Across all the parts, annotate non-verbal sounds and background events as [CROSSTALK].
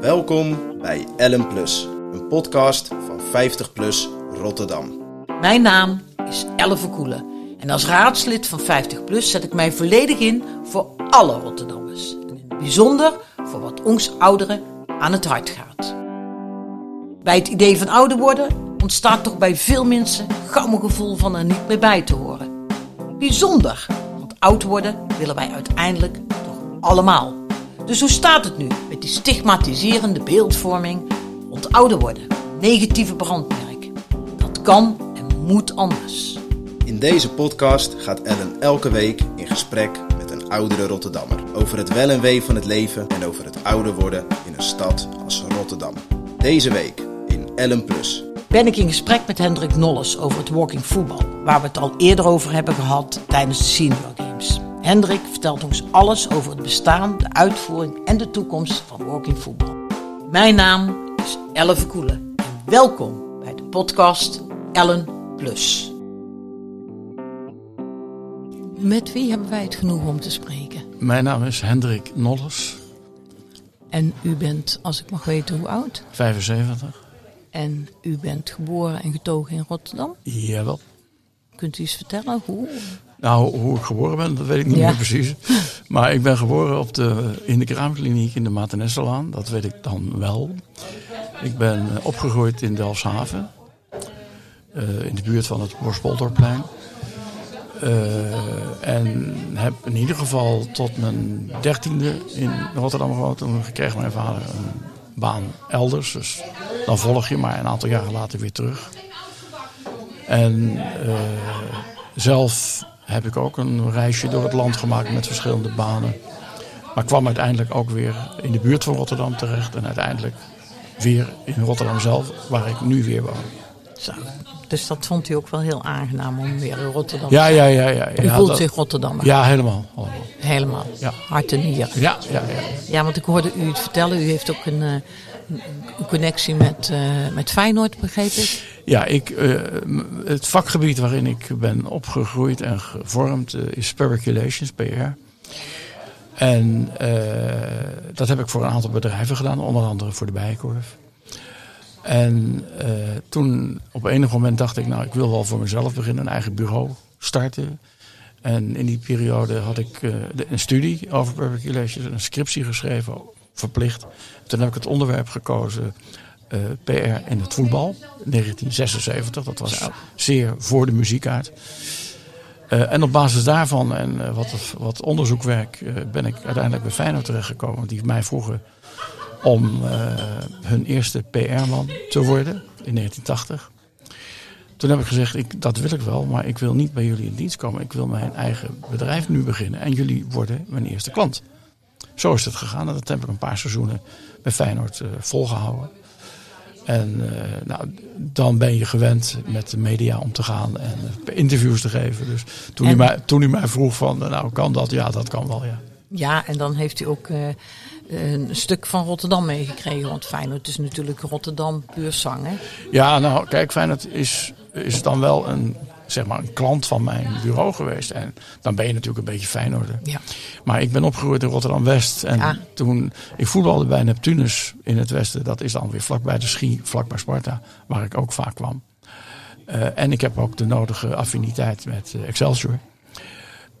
Welkom bij Ellen Plus, een podcast van 50 Plus Rotterdam. Mijn naam is Elle Verkoelen en als raadslid van 50PLUS zet ik mij volledig in voor alle Rotterdammers. En in het bijzonder voor wat ons ouderen aan het hart gaat. Bij het idee van ouder worden ontstaat toch bij veel mensen gauw een gevoel van er niet meer bij te horen. Bijzonder, want oud worden willen wij uiteindelijk toch allemaal. Dus hoe staat het nu met die stigmatiserende beeldvorming rond ouder worden? Negatieve brandmerk. Dat kan en moet anders. In deze podcast gaat Ellen elke week in gesprek met een oudere Rotterdammer over het wel en wee van het leven en over het ouder worden in een stad als Rotterdam. Deze week in Ellen Plus. ben ik in gesprek met Hendrik Nolles over het walking voetbal, waar we het al eerder over hebben gehad tijdens de Senior. Hendrik vertelt ons alles over het bestaan, de uitvoering en de toekomst van walking voetbal. Mijn naam is Elle Verkoelen en welkom bij de podcast Ellen Plus. Met wie hebben wij het genoeg om te spreken? Mijn naam is Hendrik Nolles, En u bent, als ik mag weten, hoe oud? 75. En u bent geboren en getogen in Rotterdam. Jawel. Kunt u eens vertellen hoe? Nou, hoe ik geboren ben, dat weet ik niet Ja. meer precies. Maar ik ben geboren op de, in de kraamkliniek in de Matenessalaan. Dat weet ik dan wel. Ik ben eh, opgegroeid in Delfshaven. eh, in de buurt van het Borspolderplein. Eh, en heb in ieder geval tot mijn dertiende in Rotterdam gewoond. Toen kreeg mijn vader een baan elders. Dus dan volg je maar een aantal jaren later weer terug. En zelf heb ik ook een reisje door het land gemaakt met verschillende banen. Maar kwam uiteindelijk ook weer in de buurt van Rotterdam terecht. En uiteindelijk weer in Rotterdam zelf, waar ik nu weer woon. Zo. Dus dat vond u ook wel heel aangenaam om weer in Rotterdam Ja, ja, ja. ja, U ja voelt dat- zich Rotterdammer. Ja, helemaal. allemaal. Helemaal. Ja. Hart en nieren. Ja, ja, ja. Ja, want ik hoorde u het vertellen. U heeft ook een, eh, een- connectie met, eh, met Feyenoord, begreep ik. Ja, ik, eh, het vakgebied waarin ik ben opgegroeid en gevormd eh, is Public Relations, PR. En eh, dat heb ik voor een aantal bedrijven gedaan, onder andere voor de Bijenkorf. En toen op enig moment dacht ik, nou ik wil wel voor mezelf beginnen, een eigen bureau starten. En in die periode had ik een studie over public relations, een scriptie geschreven, verplicht. Toen heb ik het onderwerp gekozen, eh, PR in het voetbal, 1976. Dat was zeer voor de muziekaart. Eh, en op basis daarvan en eh, wat, wat onderzoekwerk ben ik uiteindelijk bij Feyenoord terechtgekomen. Die mij vroegen om hun eerste PR-man te worden in 1980. Toen heb ik gezegd, ik, dat wil ik wel, maar ik wil niet bij jullie in dienst komen. Ik wil mijn eigen bedrijf nu beginnen en jullie worden mijn eerste klant. Zo is het gegaan en dat heb ik een paar seizoenen bij Feyenoord eh, volgehouden. En eh, nou, dan ben je gewend met de media om te gaan en eh, interviews te geven. Dus toen, En- hij mij, toen hij mij vroeg van, eh, nou kan dat? Ja, dat kan wel, ja. Ja, en dan heeft u ook een stuk van Rotterdam meegekregen. Want Feyenoord is natuurlijk Rotterdam puur zang, hè? Ja, nou kijk, Feyenoord is, is dan wel een, zeg maar, een klant van mijn bureau geweest. En dan ben je natuurlijk een beetje Feyenoorder. Ja. Maar ik ben opgegroeid in Rotterdam-West. En Ja. toen, ik voetbalde bij Neptunus in het westen. Dat is dan weer vlakbij de Schie, vlakbij Sparta, waar ik ook vaak kwam. Eh, en ik heb ook de nodige affiniteit met eh, Excelsior.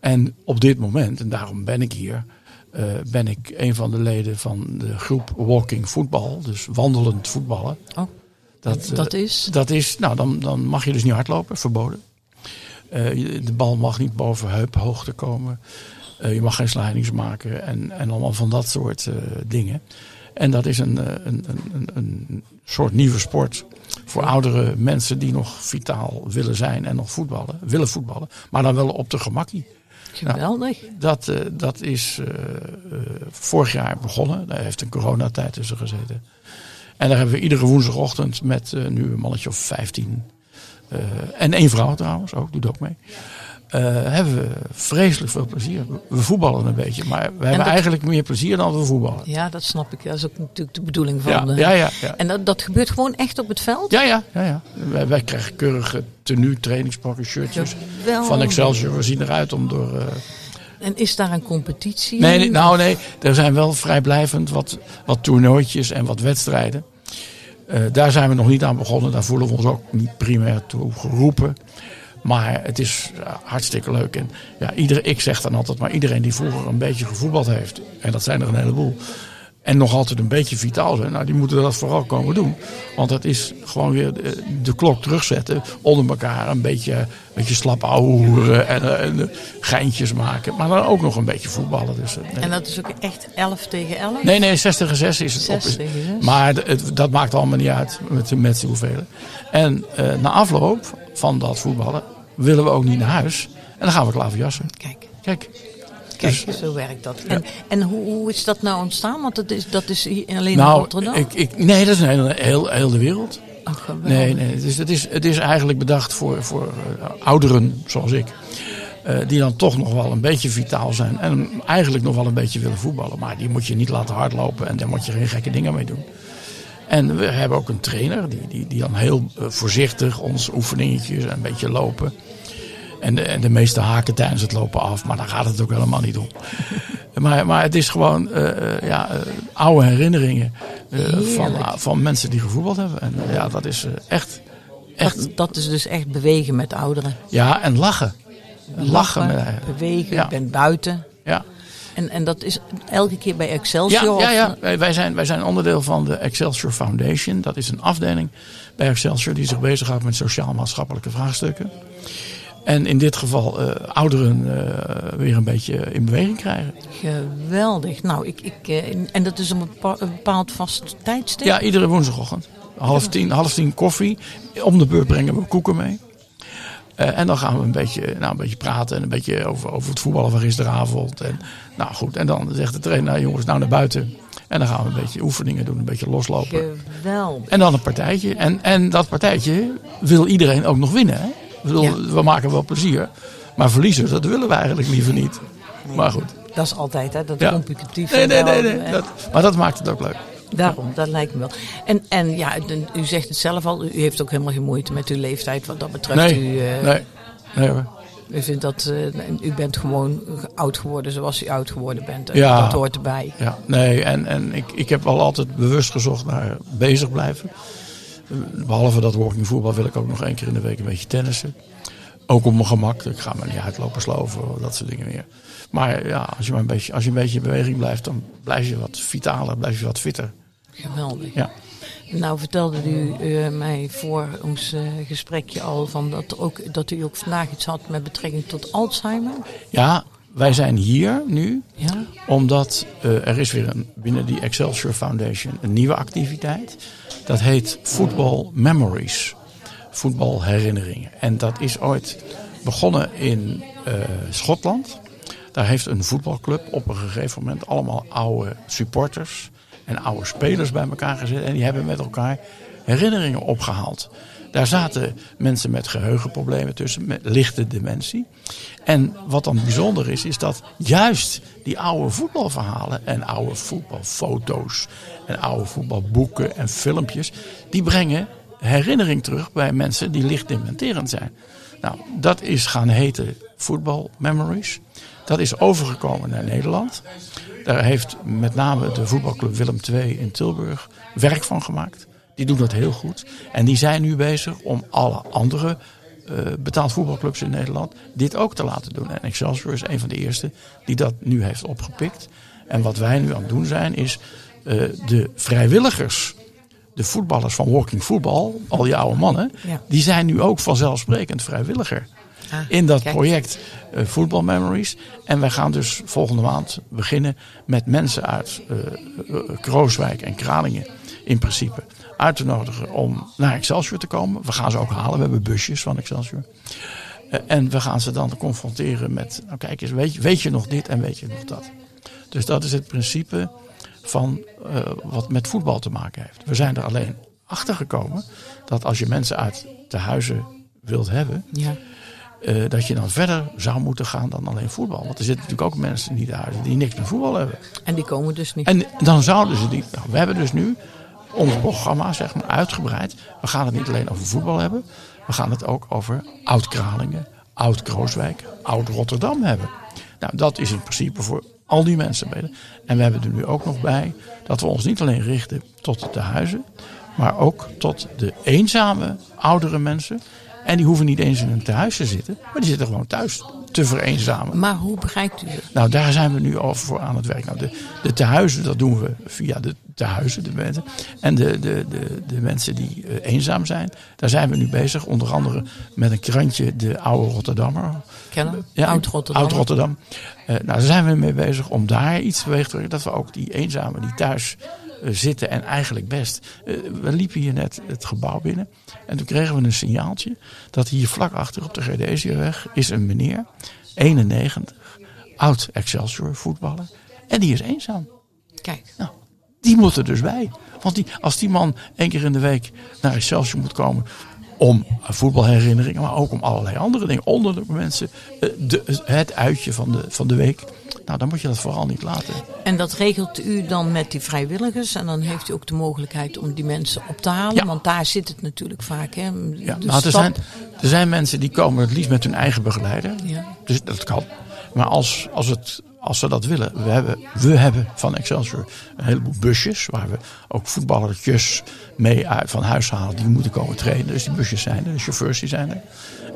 En op dit moment, en daarom ben ik hier, eh, ben ik een van de leden van de groep Walking Voetbal. Dus wandelend voetballen. Oh, Dat, dat is? dat is, nou dan, dan mag je dus niet hardlopen, verboden. Eh, de bal mag niet boven heuphoogte komen. Eh, je mag geen slidings maken en, en allemaal van dat soort eh, dingen. En dat is een, een, een, een, soort nieuwe sport voor oudere mensen die nog vitaal willen zijn en nog voetballen, willen voetballen, maar dan wel op de gemakkie. Geweldig. Dat, eh, dat is vorig jaar begonnen. Daar heeft een coronatijd tussen gezeten. En daar hebben we iedere woensdagochtend met nu een mannetje of 15. Eh, en één vrouw trouwens ook, doet ook mee. eh, hebben we vreselijk veel plezier. We- voetballen een beetje, maar we hebben dat- eigenlijk meer plezier dan we voetballen. Ja, dat snap ik. Dat is ook natuurlijk de bedoeling van... Ja, de- ja, ja. ja. En dat, dat gebeurt gewoon echt op het veld? Ja, ja, ja, ja. Wij, wij krijgen keurige tenue, trainingspakken, shirtjes van Excelsior. We zien eruit om door, eh, En is daar een competitie? Nee, nee, nou nee, er zijn wel vrijblijvend wat, wat toernooitjes en wat wedstrijden. Eh, daar zijn we nog niet aan begonnen. Daar voelen we ons ook niet primair toe geroepen. Maar het is ja, hartstikke leuk. En ja, ieder, ik zeg dan altijd, maar iedereen die vroeger een beetje gevoetbald heeft, en dat zijn er een heleboel, en nog altijd een beetje vitaal zijn, nou, die moeten dat vooral komen doen. Want het is gewoon weer de, de klok terugzetten, onder elkaar een beetje, een beetje slap ouwen en, en, en geintjes maken. Maar dan ook nog een beetje voetballen. Dus, eh, nee. En dat is ook echt 11 tegen 11? Nee, nee, 60 en 6 is het 6 op. tegen 6. Maar het, dat maakt allemaal niet uit met, met de hoeveel. En eh, na afloop van dat voetballen willen we ook niet naar huis. En dan gaan we klaverjassen. Kijk, Kijk, kijk Dus- zo werkt dat. En, en hoe, hoe is dat nou ontstaan? Want dat is, dat is alleen in nou, Rotterdam. ik, ik, nee, dat is een hele, heel, heel de wereld. Oh, geweldig. Nee, nee het, is, het, is, het is eigenlijk bedacht voor, voor eh, ouderen zoals ik. eh, die dan toch nog wel een beetje vitaal zijn. En eigenlijk nog wel een beetje willen voetballen. Maar die moet je niet laten hardlopen. En daar moet je geen gekke dingen mee doen. En we hebben ook een trainer die, die, die dan heel eh, voorzichtig ons oefeningetjes en een beetje lopen. En de, en de meeste haken tijdens het lopen af. Maar daar gaat het ook helemaal niet om. [LAUGHS] maar, maar het is gewoon eh, eh, ja, eh, oude herinneringen van, van mensen die gevoetbald hebben. En ja, dat is echt, echt. Dat, dat is dus echt bewegen met ouderen. Ja, en lachen. Lachen. met, bewegen, Ja. je bent buiten. ja. En, en dat is elke keer bij Ja, Excelsior? ja, ja. Wij, wij zijn, wij zijn onderdeel van de Excelsior Foundation. Dat is een afdeling bij Excelsior die zich bezighoudt met sociaal-maatschappelijke vraagstukken. En in dit geval eh, ouderen eh, weer een beetje in beweging krijgen. Geweldig. Nou, ik, ik, eh, en dat is een bepa- een bepaald vast tijdstip? Ja, iedere woensdagochtend. Half tien, half tien koffie. Om de beurt brengen we koeken mee. En dan gaan we een beetje, nou, een beetje praten en een beetje over, over het voetballen van gisteravond. En, nou goed, en dan zegt de trainer, nou jongens, nou naar buiten. En dan gaan we een beetje oefeningen doen, een beetje loslopen. Geweldig. En dan een partijtje. En, en dat partijtje wil iedereen ook nog winnen. Hè? Ik bedoel, Ja. We maken wel plezier. Maar verliezen, dat willen we eigenlijk liever niet. Maar goed. Dat is altijd, hè? Dat Ja. competitief. Nee, nee, nee. nee. hè. Dat, maar dat maakt het ook leuk. Daarom, dat lijkt me wel. En, en ja, u zegt het zelf al, u heeft ook helemaal geen moeite met uw leeftijd wat dat betreft. Nee, u, eh, nee. nee hoor. u vindt dat, eh, u bent gewoon oud geworden zoals u oud geworden bent. En Ja. Dat hoort erbij. Ja, nee, en, en ik, ik heb wel altijd bewust gezocht naar bezig blijven. Behalve dat walking voetbal wil ik ook nog één keer in de week een beetje tennissen. Ook op mijn gemak. Ik ga me niet uitlopen sloven, dat soort dingen meer. Maar ja, als je, maar een beetje, als je een beetje in beweging blijft, dan blijf je wat vitaler, blijf je wat fitter. Geweldig. Ja. Nou vertelde u eh, mij voor ons eh, gesprekje al van dat, ook, dat u ook vandaag iets had met betrekking tot Alzheimer. Ja, wij zijn hier nu Ja? omdat eh, er is weer een, binnen die Excelsior Foundation een nieuwe activiteit. Dat heet Football Memories. Voetbalherinneringen. En dat is ooit begonnen in eh, Schotland. Daar heeft een voetbalclub op een gegeven moment allemaal oude supporters en oude spelers bij elkaar gezet. En die hebben met elkaar herinneringen opgehaald. Daar zaten mensen met geheugenproblemen tussen, met lichte dementie. En wat dan bijzonder is, is dat juist die oude voetbalverhalen en oude voetbalfoto's en oude voetbalboeken en filmpjes, die brengen herinnering terug bij mensen die licht dementerend zijn. Nou, dat is gaan heten Football Memories. Dat is overgekomen naar Nederland. Daar heeft met name de voetbalclub Willem II in Tilburg werk van gemaakt. Die doen dat heel goed. En die zijn nu bezig om alle andere eh, betaald voetbalclubs in Nederland dit ook te laten doen. En Excelsior is een van de eerste die dat nu heeft opgepikt. En wat wij nu aan het doen zijn is eh, de vrijwilligers, de voetballers van Walking Football, al die oude mannen, Ja. die zijn nu ook vanzelfsprekend vrijwilliger Ah, in dat kijk. project eh Football Memories. En wij gaan dus volgende maand beginnen met mensen uit Krooswijk en Kralingen in principe uit te nodigen om naar Excelsior te komen. We gaan ze ook halen, we hebben busjes van Excelsior. Eh, en we gaan ze dan confronteren met, nou kijk eens, weet je, weet je nog dit en weet je nog dat. Dus dat is het principe van eh, wat met voetbal te maken heeft. We zijn er alleen achter gekomen dat als je mensen uit de huizen wilt hebben, Ja. eh, dat je dan verder zou moeten gaan dan alleen voetbal. Want er zitten natuurlijk ook mensen in die huizen die niks met voetbal hebben. En die komen dus niet. En dan zouden ze die. Nou, we hebben dus nu ons programma zeg maar, uitgebreid. We gaan het niet alleen over voetbal hebben. We gaan het ook over Oud-Kralingen, Oud-Krooswijk, Oud-Rotterdam hebben. Nou, dat is in principe voor al die mensen. En we hebben er nu ook nog bij dat we ons niet alleen richten tot de huizen, maar ook tot de eenzame oudere mensen. En die hoeven niet eens in een tehuis te zitten, maar die zitten gewoon thuis te vereenzamen. Maar hoe begrijpt u het? Nou, daar zijn we nu over voor aan het werk. Nou, de, de tehuizen, dat doen we via de tehuizen, de mensen. En de, de, de, de mensen die uh, eenzaam zijn, daar zijn we nu bezig. Onder andere met een krantje, de Oude Rotterdammer. Kennen? Ja, Oud-Rotterdam. Oud-Rotterdam. Uh, nou, daar zijn we mee bezig om daar iets teweeg te brengen. Dat we ook die eenzamen die thuis zitten en eigenlijk best. we liepen hier net het gebouw binnen. En toen kregen we een signaaltje dat hier vlak achter op de Gerdesiaweg is een meneer, 91, oud Excelsior voetballer. En die is eenzaam. Kijk. Nou, die moet er dus bij. Want die, als die man één keer in de week naar Excelsior moet komen om voetbalherinneringen, maar ook om allerlei andere dingen. Onder de mensen, de, het uitje van de, van de week. Nou, dan moet je dat vooral niet laten. En dat regelt u dan met die vrijwilligers. En dan heeft u ook de mogelijkheid om die mensen op te halen. Ja. Want daar zit het natuurlijk vaak. Hè? Ja, nou, er, zijn, er zijn mensen die komen het liefst met hun eigen begeleider. Ja. Dus dat kan. Maar als, als, het, als ze dat willen, we hebben, we hebben van Excelsior een heleboel busjes waar we ook voetballertjes mee uit, van huis halen die moeten komen trainen. Dus die busjes zijn er, de chauffeurs die zijn er.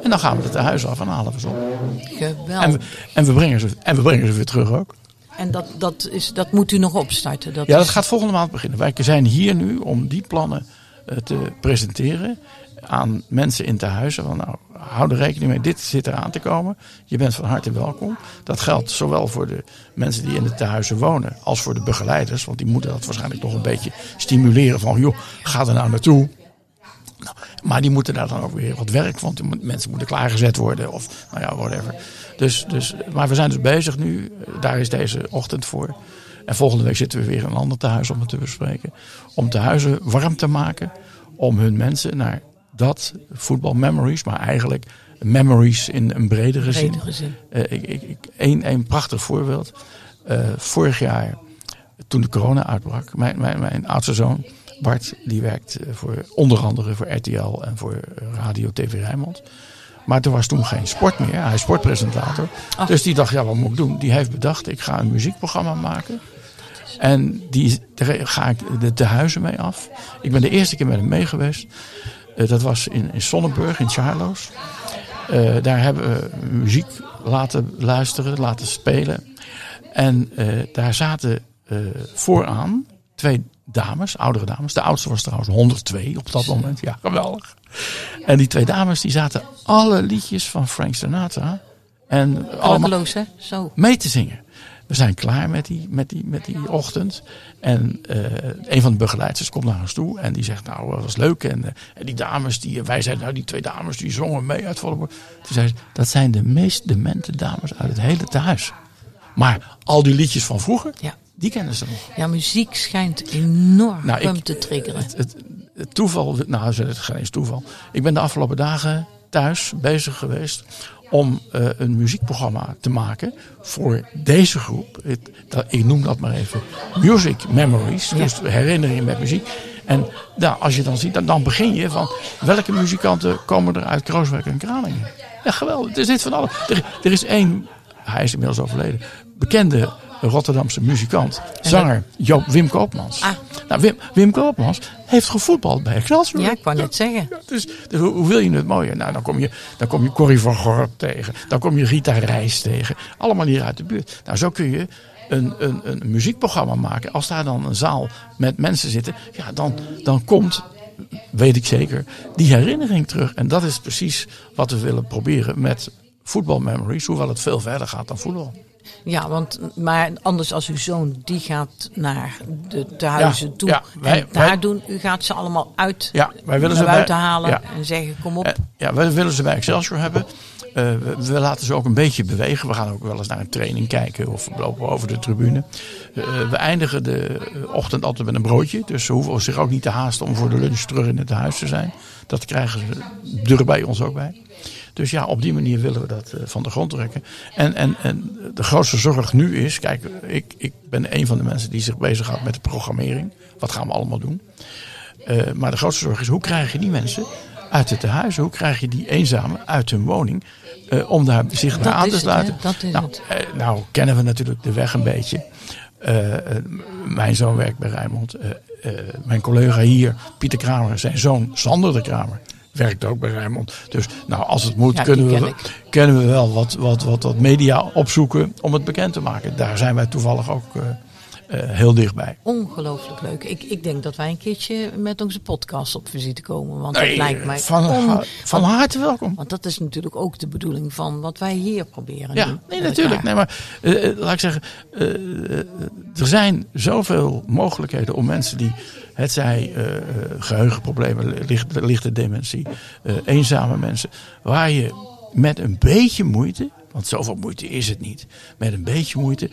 En dan gaan we het naar huis af en halen we ze op. Geweldig. En we, en, we brengen ze, en we brengen ze weer terug ook. En dat, dat, is, dat moet u nog opstarten. Dat Ja, dat is- gaat volgende maand beginnen. Wij zijn hier nu om die plannen eh, te presenteren aan mensen in tehuizen. Van, nou, hou er rekening mee, dit zit eraan te komen. Je bent van harte welkom. Dat geldt zowel voor de mensen die in de tehuizen wonen als voor de begeleiders. Want die moeten dat waarschijnlijk nog een beetje stimuleren van, joh, ga er nou naartoe. Nou, maar die moeten daar dan ook weer wat werk, moet- mensen moeten klaargezet worden of nou ja, whatever. Dus, dus, maar we zijn dus bezig nu, daar is deze ochtend voor. En volgende week zitten we weer in een ander tehuis om het te bespreken. Om tehuizen warm te maken, om hun mensen naar dat voetbal memories, maar eigenlijk memories in een bredere zin. Bredere zin. Eh, ik, ik, een, een prachtig voorbeeld. Eh, vorig jaar, toen de corona uitbrak, mijn, mijn, mijn oudste zoon, Bart, die werkt eh, voor, onder andere voor RTL en voor Radio TV Rijnmond. Maar er was toen geen sport meer. Hij is sportpresentator. Ach. Dus die dacht, ja, wat moet ik doen? Die heeft bedacht, ik ga een muziekprogramma maken. En die, daar ga ik de tehuizen mee af. Ik ben de eerste keer met hem mee geweest. Eh, dat was in, in Sonnenburg, in Charloes. Eh, daar hebben we muziek laten luisteren, laten spelen. En eh, daar zaten vooraan twee dames, oudere dames. De oudste was trouwens 102 op dat moment. Ja, geweldig. En die twee dames die zaten alle liedjes van Frank Sinatra. En allemaal Klakkeloos, hè? Zo. mee te zingen. We zijn klaar met die, met die, met die ochtend. En eh, een van de begeleiders komt naar ons toe en die zegt, nou, dat was leuk. En, eh, en die dames, die, wij zeiden, nou, die twee dames, die zongen mee uit volle borst. Toen zei ze, dat zijn de meest demente dames uit het hele tehuis. Maar al die liedjes van vroeger, Ja. die kennen ze nog. Ja, muziek schijnt enorm Nou, ik- te triggeren. Het, het, het toeval, nou, het is geen eens toeval. Ik ben de afgelopen dagen thuis bezig geweest om eh, een muziekprogramma te maken voor deze groep. Het- dat, ik noem dat maar even Music Memories, dus herinneringen met muziek. En nou, als je dan ziet, dan, dan begin je van welke muzikanten komen er uit Krooswijk en Kralingen. Ja, geweldig. Er zit van alles. Er, er is één, hij is inmiddels overleden, bekende Rotterdamse muzikant, zanger Joop Wim Koopmans. Ah. Nou, Wim, Wim Koopmans heeft gevoetbald bij Excelsior. Ja, ik wou net zeggen. Dus, dus hoe, hoe wil je het mooier? Nou, dan kom je, dan kom je Corrie van Gorp tegen. Dan kom je Rita Reis tegen. Allemaal hier uit de buurt. Nou, zo kun je een, een, een muziekprogramma maken. Als daar dan een zaal met mensen zitten. Ja, dan, dan komt, weet ik zeker, die herinnering terug. En dat is precies wat we willen proberen met Football Memories. Hoewel het veel verder gaat dan voetbal. Ja, want, maar anders als uw zoon, die gaat naar de tehuizen Ja, toe. ja, wij- en daar wij- doen, u gaat ze allemaal uit, Ja, wij willen naar ze buiten bij- halen ja. en zeggen, kom op. Eh, ja, we willen ze bij Excelsior hebben. Eh, we, we laten ze ook een beetje bewegen. We gaan ook wel eens naar een training kijken of we lopen over de tribune. Eh, we eindigen de ochtend altijd met een broodje. Dus ze hoeven zich ook niet te haasten om voor de lunch terug in het huis te zijn. Dat krijgen ze er bij ons ook bij. Dus ja, op die manier willen we dat eh, van de grond trekken. En, en, en de grootste zorg nu is, kijk, ik, ik ben een van de mensen die zich bezighoudt met de programmering. Wat gaan we allemaal doen? Eh, maar de grootste zorg is, hoe krijg je die mensen uit het tehuis. Hoe krijg je die eenzamen uit hun woning uh, om daar zich Dat aan te sluiten? Dat is nou, het. eh, nou, kennen we natuurlijk de weg een beetje. Eh, eh, mijn zoon werkt bij Rijnmond. Eh, eh, mijn collega hier, Pieter Kramer, zijn zoon Sander de Kramer, werkt ook bij Rijnmond. Dus nou, als het moet, Ja, kunnen, we, ken kennen we wel wat, wat, wat, wat media opzoeken om het bekend te maken. Daar zijn wij toevallig ook eh, heel dichtbij. Ongelooflijk leuk. Ik, ik denk dat wij een keertje met onze podcast op visite komen. Want Nee, dat lijkt mij van, on- van harte welkom. Want dat is natuurlijk ook de bedoeling van wat wij hier proberen. Ja, nee, natuurlijk. Nee, maar eh, eh, laat ik zeggen, eh, eh, er zijn zoveel mogelijkheden om mensen die, het zij eh, eh, geheugenproblemen, lichte, lichte dementie, eh, eenzame mensen, waar je met een beetje moeite, want zoveel moeite is het niet, met een beetje moeite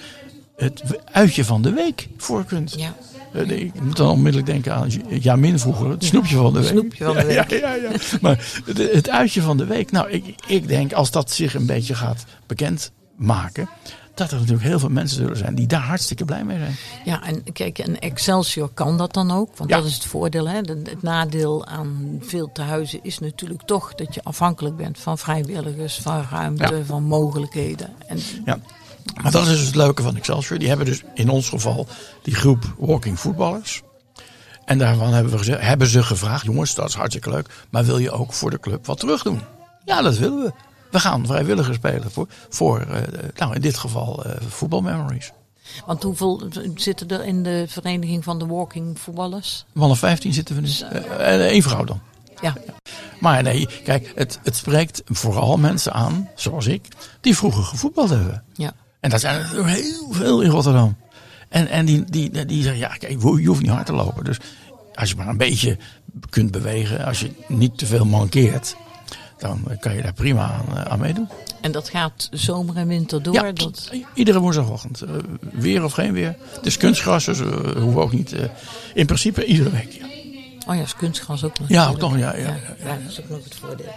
het uitje van de week voor kunt. Ja. Eh, Ik moet dan onmiddellijk denken aan Jamin vroeger, het snoepje van de [LAUGHS] week. snoepje van de week. Ja, ja, ja. Maar het, uitje van de week, nou, ik, ik denk als dat zich een beetje gaat bekendmaken, dat er natuurlijk heel veel mensen zullen zijn die daar hartstikke blij mee zijn. Ja, en kijk, en Excelsior kan dat dan ook. Want Ja. dat is het voordeel. Hè? Het nadeel aan veel tehuizen is natuurlijk toch dat je afhankelijk bent van vrijwilligers, van ruimte, Ja. van mogelijkheden. En Ja. Maar dat is dus het leuke van Excelsior. Die hebben dus in ons geval die groep walking voetballers. En daarvan hebben, we gezegd, hebben ze gevraagd, jongens, dat is hartstikke leuk. Maar wil je ook voor de club wat terug doen? Ja, dat willen we. We gaan vrijwilligers spelen voor, voor eh, nou in dit geval eh Football Memories. Want hoeveel zitten er in de vereniging van de walking voetballers? Of 15 zitten we. Eh, En één vrouw dan. Ja, Maar nee, kijk, het, het spreekt vooral mensen aan, zoals ik, die vroeger gevoetbald hebben. ja. En dat zijn er heel veel in Rotterdam. En, en die, die, die zeggen, ja, kijk, je hoeft niet hard te lopen. Dus als je maar een beetje kunt bewegen, als je niet te veel mankeert, dan kan je daar prima aan, eh, aan meedoen. En dat gaat zomer en winter door. Ja, dat, iedere woensdagochtend. eh, weer of geen weer. Het is kunstgras, dus we hoeven ook niet. in principe iedere week. Ja. oh ja, is kunstgras ook nog. Ja, natuurlijk. toch, ja, ja, ja, ja, dat is ook nog het voordeel.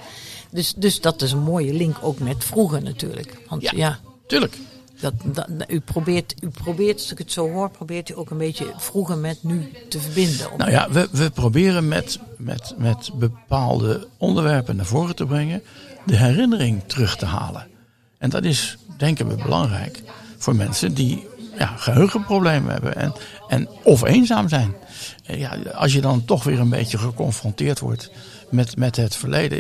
Dus, dus dat is een mooie link ook met vroeger natuurlijk. Want Ja. ja, Tuurlijk. Dat, dat, u, probeert, u probeert, als ik het zo hoor, probeert u ook een beetje vroeger met nu te verbinden. Nou ja, we, we proberen met, met, met bepaalde onderwerpen naar voren te brengen. de herinnering terug te halen. En dat is, denken we, belangrijk voor mensen die ja, geheugenproblemen hebben. En, en of eenzaam zijn. En Ja, als je dan toch weer een beetje geconfronteerd wordt met, met het verleden.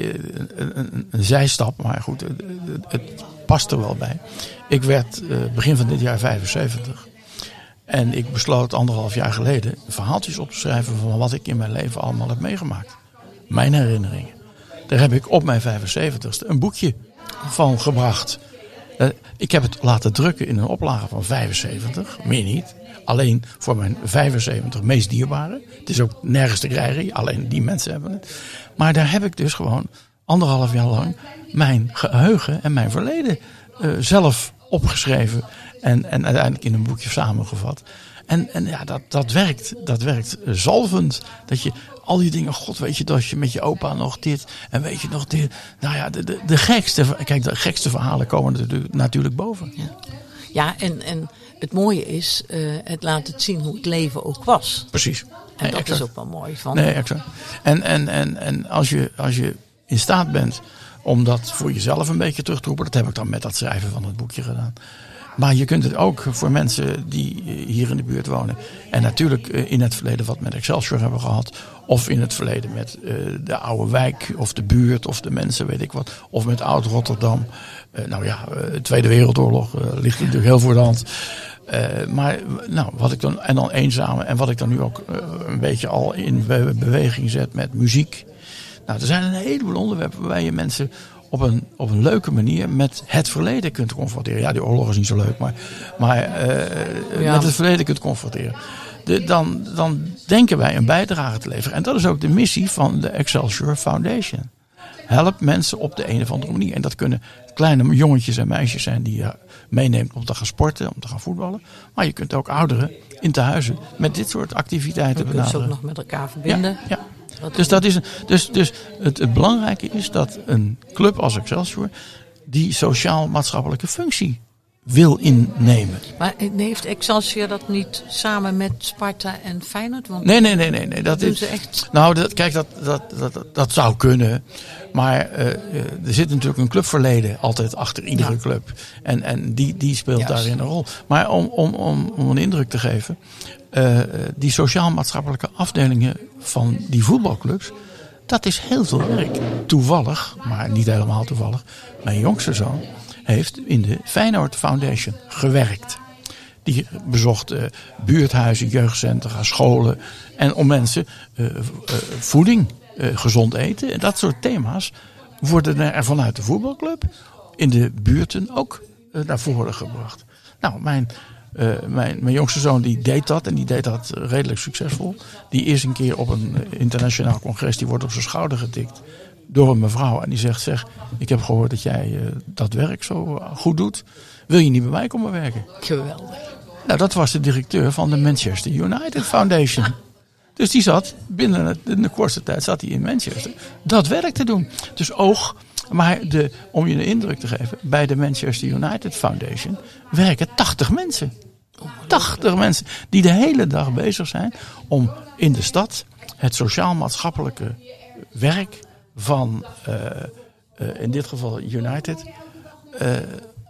Een, een, een zijstap, maar goed, het, het past er wel bij. Ik werd eh, begin van dit jaar 75. En ik besloot anderhalf jaar geleden verhaaltjes op te schrijven van wat ik in mijn leven allemaal heb meegemaakt. Mijn herinneringen. Daar heb ik op mijn 75ste een boekje van gebracht. Eh, Ik heb het laten drukken in een oplage van 75, meer niet. Alleen voor mijn 75 meest dierbare. Het is ook nergens te krijgen, alleen die mensen hebben het. Maar daar heb ik dus gewoon anderhalf jaar lang mijn geheugen en mijn verleden eh, zelf opgeschreven. En, en uiteindelijk in een boekje samengevat. En, en ja, dat, dat werkt. Dat werkt zalvend. Dat je al die dingen, god weet je, dat je met je opa nog dit en weet je nog dit. Nou ja, de, de, de gekste, kijk, de gekste verhalen komen er natuurlijk- natuurlijk boven. Ja, en, en het mooie is, eh, het laat het zien hoe het leven ook was. Precies. En Nee, dat exact. is ook wel mooi. Van, Nee, exact. En, en, en, en als, je, als je in staat bent om dat voor jezelf een beetje terug te roepen, dat heb ik dan met dat schrijven van het boekje gedaan. Maar je kunt het ook voor mensen die eh, hier in de buurt wonen. En natuurlijk eh, in het verleden wat met Excelsior hebben gehad. Of in het verleden met eh, de oude wijk of de buurt of de mensen, weet ik wat. Of met Oud-Rotterdam. Nou ja, de Tweede Wereldoorlog ligt natuurlijk heel voor de hand. Maar nou, wat ik dan, en dan eenzame, en wat ik dan nu ook een beetje al in be- beweging zet met muziek. Nou, er zijn een heleboel onderwerpen waarbij je mensen op een, op een leuke manier met het verleden kunt confronteren. Ja, die oorlog is niet zo leuk, maar, maar eh, Ja. met het verleden kunt confronteren. De, dan, dan denken wij een bijdrage te leveren. En dat is ook de missie van de Excelsior Foundation. Help mensen op de een of andere manier. En dat kunnen kleine jongetjes en meisjes zijn die je meeneemt om te gaan sporten, om te gaan voetballen. Maar je kunt ook ouderen in tehuizen met dit soort activiteiten we kunnen ze ook benaderen. nog met elkaar verbinden. Ja, ja. Dus, dat is dus, dus het, het belangrijke is dat een club als Excelsior die sociaal-maatschappelijke functie wil innemen. Maar heeft Excelsior dat niet samen met Sparta en Feyenoord? Want Nee, nee, nee, nee. nee. Dat is, echt. nou, dat, kijk, dat, dat, dat, dat, zou kunnen. Maar eh, eh, er zit natuurlijk een clubverleden altijd achter iedere Ja. club. En, en die, die speelt Juist. daarin een rol. Maar om, om, om, om een indruk te geven. eh, die sociaal-maatschappelijke afdelingen van die voetbalclubs. Dat is heel veel werk. Toevallig, maar niet helemaal toevallig. Mijn jongste zoon heeft in de Feyenoord Foundation gewerkt. Die bezocht eh, buurthuizen, jeugdcentra, scholen. En om mensen eh, eh, voeding, gezond eten en dat soort thema's worden er vanuit de voetbalclub in de buurten ook naar voren gebracht. Nou, mijn, mijn, mijn jongste zoon die deed dat en die deed dat redelijk succesvol. Die is een keer op een internationaal congres, die wordt op zijn schouder getikt door een mevrouw. En die zegt, zeg, ik heb gehoord dat jij eh, dat werk zo eh, goed doet. Wil je niet bij mij komen werken? Geweldig. Nou, dat was de directeur van de Manchester United Foundation. Dus die zat binnen het- in de kortste tijd zat hij in Manchester dat werk te doen. Dus oog, maar de, om je een indruk te geven, bij de Manchester United Foundation werken 80 mensen. 80 mensen die de hele dag bezig zijn om in de stad het sociaal-maatschappelijke werk van, eh, eh, in dit geval United, eh,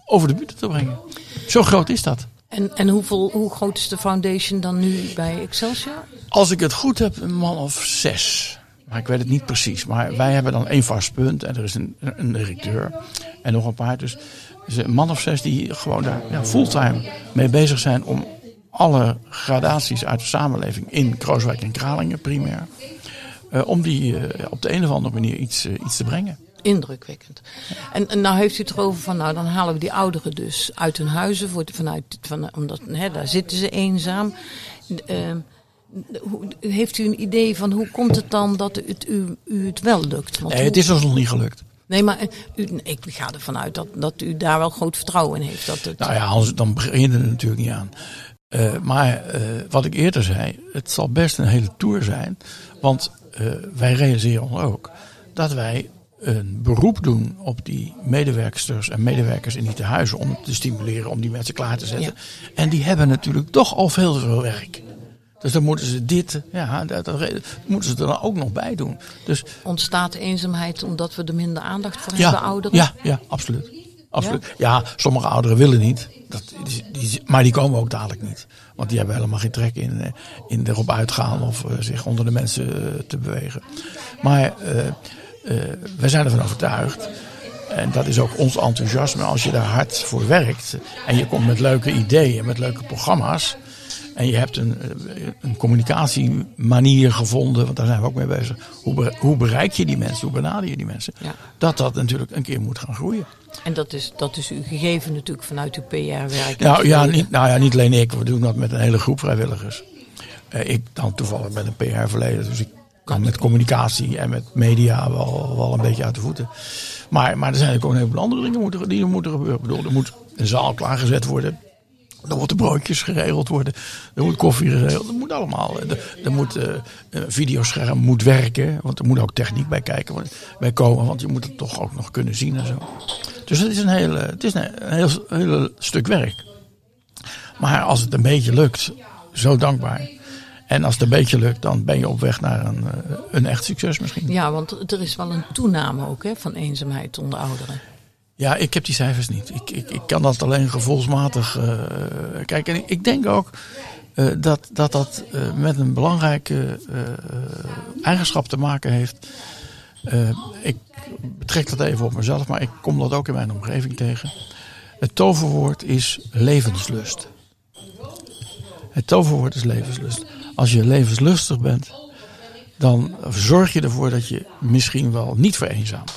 over de bühne te brengen. Zo groot is dat. En, en hoeveel, hoe groot is de foundation dan nu bij Excelsior? Als ik het goed heb, een man of zes. Maar ik weet het niet precies. Maar wij hebben dan één vast punt en er is een, een directeur en nog een paar. Dus, dus een man of zes die gewoon daar ja, fulltime mee bezig zijn om alle gradaties uit de samenleving in Krooswijk en Kralingen primair. Eh, om die eh, op de een of andere manier iets, eh, iets te brengen. Indrukwekkend. En, en nou heeft u het erover van, nou dan halen we die ouderen dus uit hun huizen, voor, vanuit, van, omdat hè, daar zitten ze eenzaam. Ehm, hoe- heeft u een idee van hoe komt het dan dat het u, u het wel lukt? Want Nee, hoe- het is ons nog niet gelukt. Nee, maar u, ik ga ervan uit dat, dat u daar wel groot vertrouwen in heeft. Dat het, Nou ja, anders, dan begin je er natuurlijk niet aan. Maar wat ik eerder zei, het zal best een hele tour zijn. Want eh, wij realiseren ons ook dat wij een beroep doen op die medewerksters en medewerkers in die tehuizen om te stimuleren, om die mensen klaar te zetten. En die hebben natuurlijk toch al veel te veel werk. Dus dan moeten ze dit, ja, dat, dat moeten ze er dan ook nog bij doen. Dus Ontstaat eenzaamheid omdat we er minder aandacht voor hebben, ja, ouderen? ja, ja, absoluut. absoluut. Ja? sommige ouderen willen niet. Dat, die, die- maar die komen ook dadelijk niet. Want die hebben helemaal geen trek in, eh, in erop uitgaan of eh, zich onder de mensen eh, te bewegen. Maar wij zijn ervan overtuigd. En dat is ook ons enthousiasme. Als je daar hard voor werkt. En je komt met leuke ideeën, met leuke programma's. En je hebt een, eh, een communicatiemanier gevonden, want daar zijn we ook mee bezig. Hoe, hoe bereik je die mensen? Hoe benader je die mensen? Ja. Dat dat natuurlijk een keer moet gaan groeien. En dat is, dat is uw gegeven natuurlijk vanuit uw PR-werk. Nou ja, niet, nou ja, niet alleen ik. We doen dat met een hele groep vrijwilligers. Eh, ik dan toevallig met een PR-verleden. Dus ik kan met communicatie en met media wel, wel een beetje uit de voeten. Maar, maar er zijn ook een heleboel andere dingen moeten, die er moeten gebeuren. Ik bedoel, er moet een zaal klaargezet worden. Er moeten broodjes geregeld worden. Er moet koffie geregeld. Er moet allemaal. Er, er moet eh, een videoscherm moet werken. Want er moet ook techniek bij kijken. want- Bij komen. Want je moet het toch ook nog kunnen zien en zo. Dus het is een hele, het is een, een heel, heel stuk werk. Maar als het een beetje lukt, zo dankbaar. En als het een beetje lukt, dan ben je op weg naar een, eh, een echt succes misschien. Ja, want er is wel een toename ook hè, van eenzaamheid onder ouderen. Ja, ik heb die cijfers niet. Ik, ik, ik kan dat alleen gevoelsmatig uh, kijken. En ik, denk ook uh, dat dat, dat uh, met een belangrijke eigenschap te maken heeft. ik betrek dat even op mezelf, maar ik kom dat ook in mijn omgeving tegen. Het toverwoord is levenslust. Het toverwoord is levenslust. Als je levenslustig bent, dan zorg je ervoor dat je misschien wel niet vereenzaamt.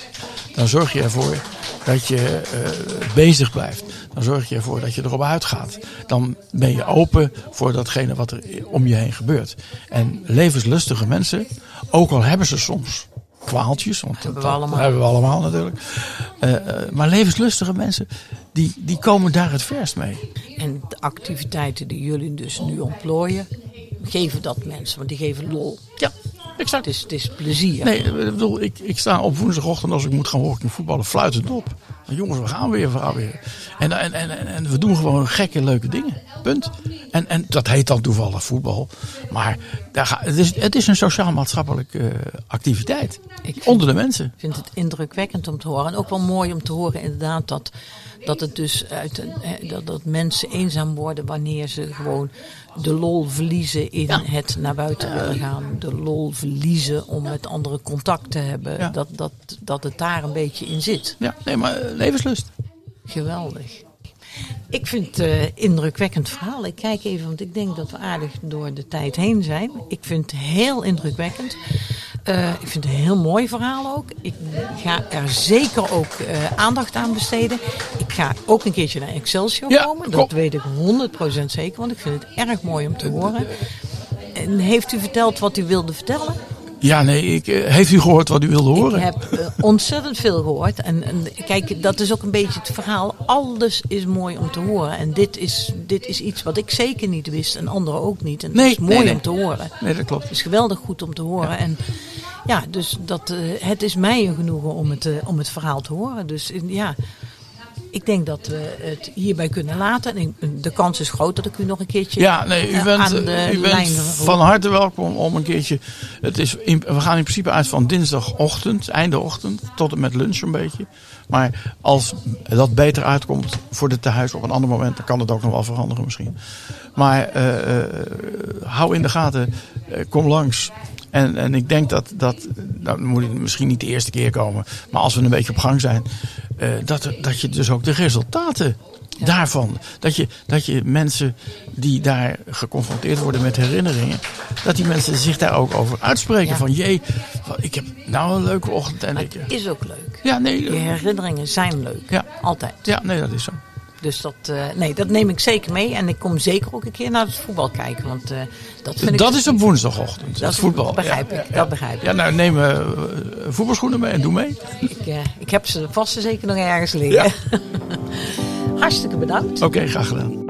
Dan zorg je ervoor dat je uh, bezig blijft. Dan zorg je ervoor dat je erop uitgaat. Dan ben je open voor datgene wat er om je heen gebeurt. En levenslustige mensen, ook al hebben ze soms kwaaltjes, want hebben dat, we allemaal, hebben we allemaal natuurlijk. Uh, uh, maar levenslustige mensen, die, die komen daar het verst mee. En de activiteiten die jullie dus nu ontplooien, geven dat mensen, want die geven lol. Ja. Exact. Het is, het is plezier. Nee, ik bedoel, ik, ik sta op woensdagochtend als ik moet gaan horen voetballen fluitend op. Jongens, we gaan weer, we gaan weer. En, en, en, en we doen gewoon gekke, leuke dingen. Punt. En, en dat heet dan toevallig voetbal. Maar daar ga, het, is, het is een sociaal-maatschappelijke uh, activiteit. Ik onder de mensen. Ik vind het indrukwekkend om te horen. En ook wel mooi om te horen inderdaad dat, dat het dus uit, dat, dat mensen eenzaam worden wanneer ze gewoon de lol verliezen in ja. het naar buiten willen gaan. De lol verliezen om met anderen contact te hebben. Ja. Dat, dat, dat het daar een beetje in zit. Ja, nee, maar levenslust. Geweldig. Ik vind het uh, indrukwekkend verhaal. Ik kijk even, want ik denk dat we aardig door de tijd heen zijn. Ik vind het heel indrukwekkend. Uh, ik vind het een heel mooi verhaal ook. Ik ga er zeker ook uh, aandacht aan besteden. Ik ga ook een keertje naar Excelsior Ja, komen. kom. Dat weet ik 100% zeker, want ik vind het erg mooi om te horen. En heeft u verteld wat u wilde vertellen? Ja, nee, ik, eh, heeft u gehoord wat u wilde horen? Ik heb eh, ontzettend veel gehoord. En, en kijk, dat is ook een beetje het verhaal. Alles is mooi om te horen. En dit is, dit is iets wat ik zeker niet wist en anderen ook niet. En Nee, het is mooi nee, nee. om te horen. Nee, dat klopt. Het is geweldig goed om te horen. En ja, dus dat, eh, het is mij een genoegen om het, om het verhaal te horen. Dus ja, ik denk dat we het hierbij kunnen laten. En de kans is groot dat ik u nog een keertje Ja, nee, u eh, bent, aan de u bent van harte welkom om een keertje. Het is in, we gaan in principe uit van dinsdagochtend, einde ochtend, tot en met lunch een beetje. Maar als dat beter uitkomt voor de tehuis op een ander moment, dan kan het ook nog wel veranderen misschien. Maar eh, eh, hou in de gaten, eh, kom langs. En, en ik denk dat, dat, nou moet het misschien niet de eerste keer komen, maar als we een beetje op gang zijn, dat, dat je dus ook de resultaten daarvan, dat je, dat je mensen die daar geconfronteerd worden met herinneringen, dat die mensen zich daar ook over uitspreken. Ja. Van jee, ik heb nou een leuke ochtend en Maar ik. het is ook leuk. Ja, nee, Je herinneringen zijn leuk. Ja. Altijd. ja, nee, dat is zo. Dus dat, eh, nee, dat neem ik zeker mee. En ik kom zeker ook een keer naar het voetbal kijken. Want eh, dat vind ik... Dat is op woensdagochtend, Dat het voetbal. begrijp Ja, ik, ja, dat begrijp ik. Ja, nou neem eh, voetbalschoenen mee en doe mee. Ik, ik heb ze vast zeker nog ergens liggen. [LAUGHS] Hartstikke bedankt. Oké, graag gedaan.